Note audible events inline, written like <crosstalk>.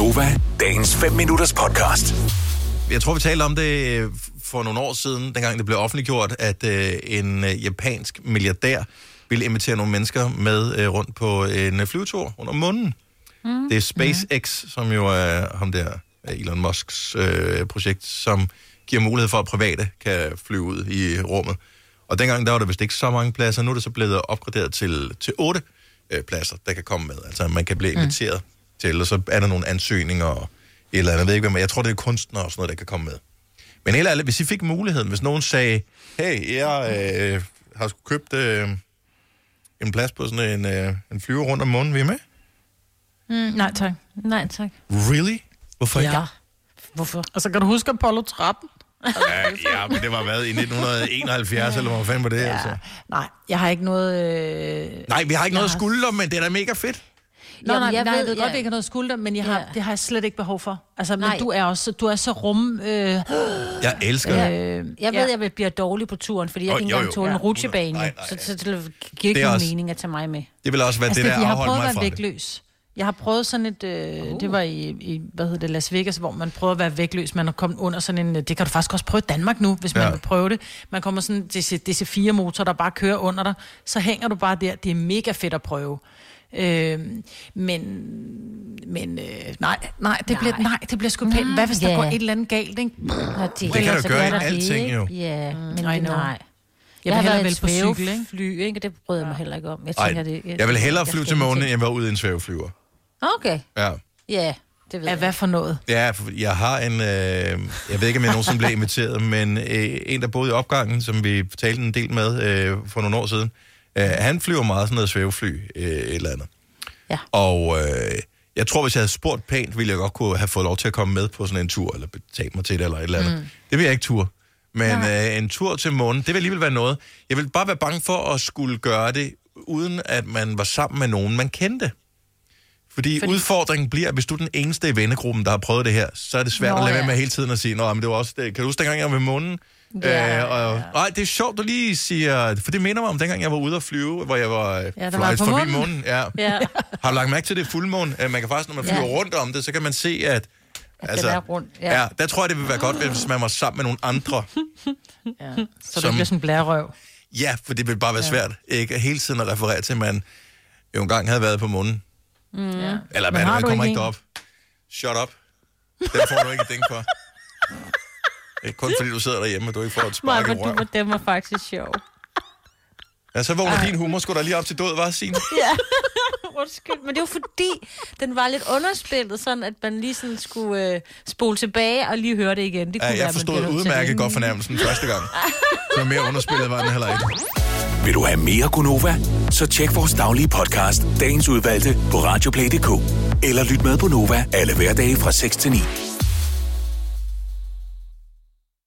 Gunova, dagens 5 minutters podcast. Jeg tror, vi talte om det øh, for nogle år siden, dengang det blev offentliggjort, at øh, en øh, japansk milliardær ville invitere nogle mennesker med øh, rundt på en øh, flyvetur under månen. Mm. Det er SpaceX, mm. som jo er ham der, Elon Musks øh, projekt, som giver mulighed for, at private kan flyve ud i rummet. Og dengang der var der vist ikke så mange pladser. Nu er det så blevet opgraderet til, til otte øh, pladser, der kan komme med. Altså man kan blive inviteret mm. Til, og så er der nogle ansøgninger og et eller andet. Jeg ved ikke, hvad, jeg tror, det er kunstnere og sådan noget, der kan komme med. Men helt ærligt, hvis I fik muligheden, hvis nogen sagde, hey, jeg øh, har sgu købt øh, en plads på sådan en, øh, en flyver rundt om månen, vi er med? Mm, nej, tak. Nej, tak. Really? Hvorfor ikke? Ja. Hvorfor? Og så kan du huske Apollo 13? Ja, ja, men det var hvad, i 1971, <laughs> eller hvor fanden var det, ja. altså? Nej, jeg har ikke noget... Øh... Nej, vi har ikke Jeg noget har- skulder, men det er da mega fedt. Nå, nej, jeg nej, jeg ved- ved godt, ja. vi ikke har noget skulder, men jeg har, Ja. det har jeg slet ikke behov for. Altså, men Nej. du er også, du er så rum... Øh, <gasps> Jeg elsker det. øh, Jeg ved, jeg vil blive dårlig på turen, fordi jeg kan ikke engang tåle en Ja. rutsjebane. Nej, nej, Så, ja. så det giver Det ikke nogen også- mening at tage mig med. Det vil også være altså, det, der jeg har afholder prøvet at mig fra være det. vægtløs. Jeg har prøvet sådan et, øh, uh. det var i, i, hvad hedder det, Las Vegas, hvor man prøver at være vægtløs. Man er kommet under sådan en, det kan du faktisk også prøve i Danmark nu, hvis man Ja. vil prøve det. Man kommer sådan en DC4-motor, der bare kører under dig. Så hænger du bare der. Det er mega fedt at prøve. Øh, men, men øh, nej, nej, det bliver, nej, det bliver sgu pænt. Hvad hvis der går et eller andet galt, ikke? Nå, det, kan ellers du så gøre er i det, alting, ikke? jo. Ja, men det, know. nej. Jeg Jeg vil har hellere været vel et på cykel, ikke? svævefly, ikke? Det bryder jeg mig heller ikke om. Jeg Ej, tænker, det, jeg vil hellere flyve til månen, end være ude i en svæveflyver. Okay, Ja. ja, det ved Ja, jeg. hvad for noget? Ja, jeg har en... Øh, jeg ved ikke, om jeg nogensinde blev inviteret, men øh, en, der boede i opgangen, som vi talte en del med øh, for nogle år siden, øh, han flyver meget sådan noget svævefly, øh, et eller andet. Ja. Og øh, jeg tror, hvis jeg havde spurgt pænt, ville jeg godt kunne have fået lov til at komme med på sådan en tur, eller betale mig til det, eller et eller andet. Mm. Det vil jeg ikke tur. Men øh, en tur til månen, det vil alligevel være noget. Jeg vil bare være bange for at skulle gøre det, uden at man var sammen med nogen, man kendte. Fordi, Fordi udfordringen bliver, at hvis du er den eneste i vennegruppen, der har prøvet det her, så er det svært Nå, at lade være ja. med hele tiden at sige, Nå, men det var også det. Kan du huske, dengang jeg var ved månen? Ja, øh, og, Nej, det er sjovt, du lige siger, for det minder mig om dengang, jeg var ude at flyve, hvor jeg var Ja, på forbi månen. Ja. Ja, <laughs> Har du lagt mærke til det fuldmåne? Øh, Man kan faktisk, når man flyver Ja. rundt om det, så kan man se, at... altså, det er rundt. Ja. ja, der tror jeg, det vil være godt, hvis man var sammen med nogle andre. <laughs> Ja. Så Som- det bliver sådan en blærerøv. Ja, for det vil bare være svært, ikke? Hele tiden at referere til, at man jo engang havde været på månen. Ja. Eller man, man kommer ikke ikke en? derop. Shut up. Den får du ikke et ding for. <laughs> Ikke kun fordi du sidder derhjemme, og du ikke får et Maja, spark i hvor du røven. var faktisk sjov. Ja, så vågner din humor sgu da lige op til død, var Signe? <laughs> Ja, undskyld. Men det var fordi, den var lidt underspillet, sådan at man lige sådan skulle øh, spole tilbage og lige høre det igen. Det Ja, kunne være, jeg man forstod udmærket det. godt fornærmelsen første gang. Så mere underspillet var den heller ikke. Vil du have mere Gunova? Så tjek vores daglige podcast, dagens udvalgte, på radioplay.dk. Eller lyt med på Nova alle hverdage fra 6 til 9.